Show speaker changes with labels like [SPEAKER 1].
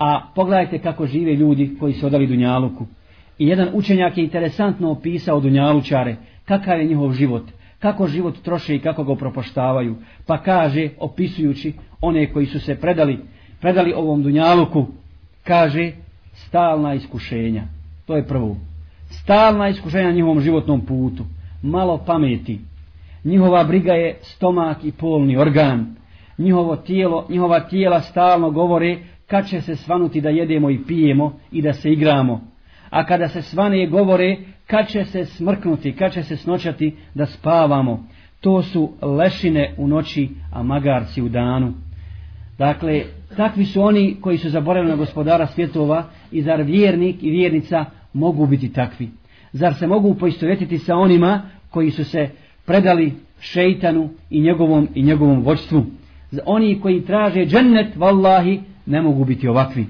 [SPEAKER 1] A pogledajte kako žive ljudi koji se odali Dunjaluku. I jedan učenjak je interesantno opisao Dunjalučare, kakav je njihov život, kako život troše i kako ga propoštavaju. Pa kaže, opisujući one koji su se predali, predali ovom Dunjaluku, kaže, stalna iskušenja. To je prvo. Stalna iskušenja na njihovom životnom putu. Malo pameti. Njihova briga je stomak i polni organ. Njihovo tijelo, njihova tijela stalno govore kad će se svanuti da jedemo i pijemo i da se igramo. A kada se svane govore kad će se smrknuti, kad će se snoćati da spavamo. To su lešine u noći, a magarci u danu. Dakle, takvi su oni koji su zaboravili na gospodara svjetova i zar vjernik i vjernica mogu biti takvi. Zar se mogu poistovjetiti sa onima koji su se predali šeitanu i njegovom i njegovom vođstvu. Oni koji traže džennet, vallahi, ne mogu biti ovakvi.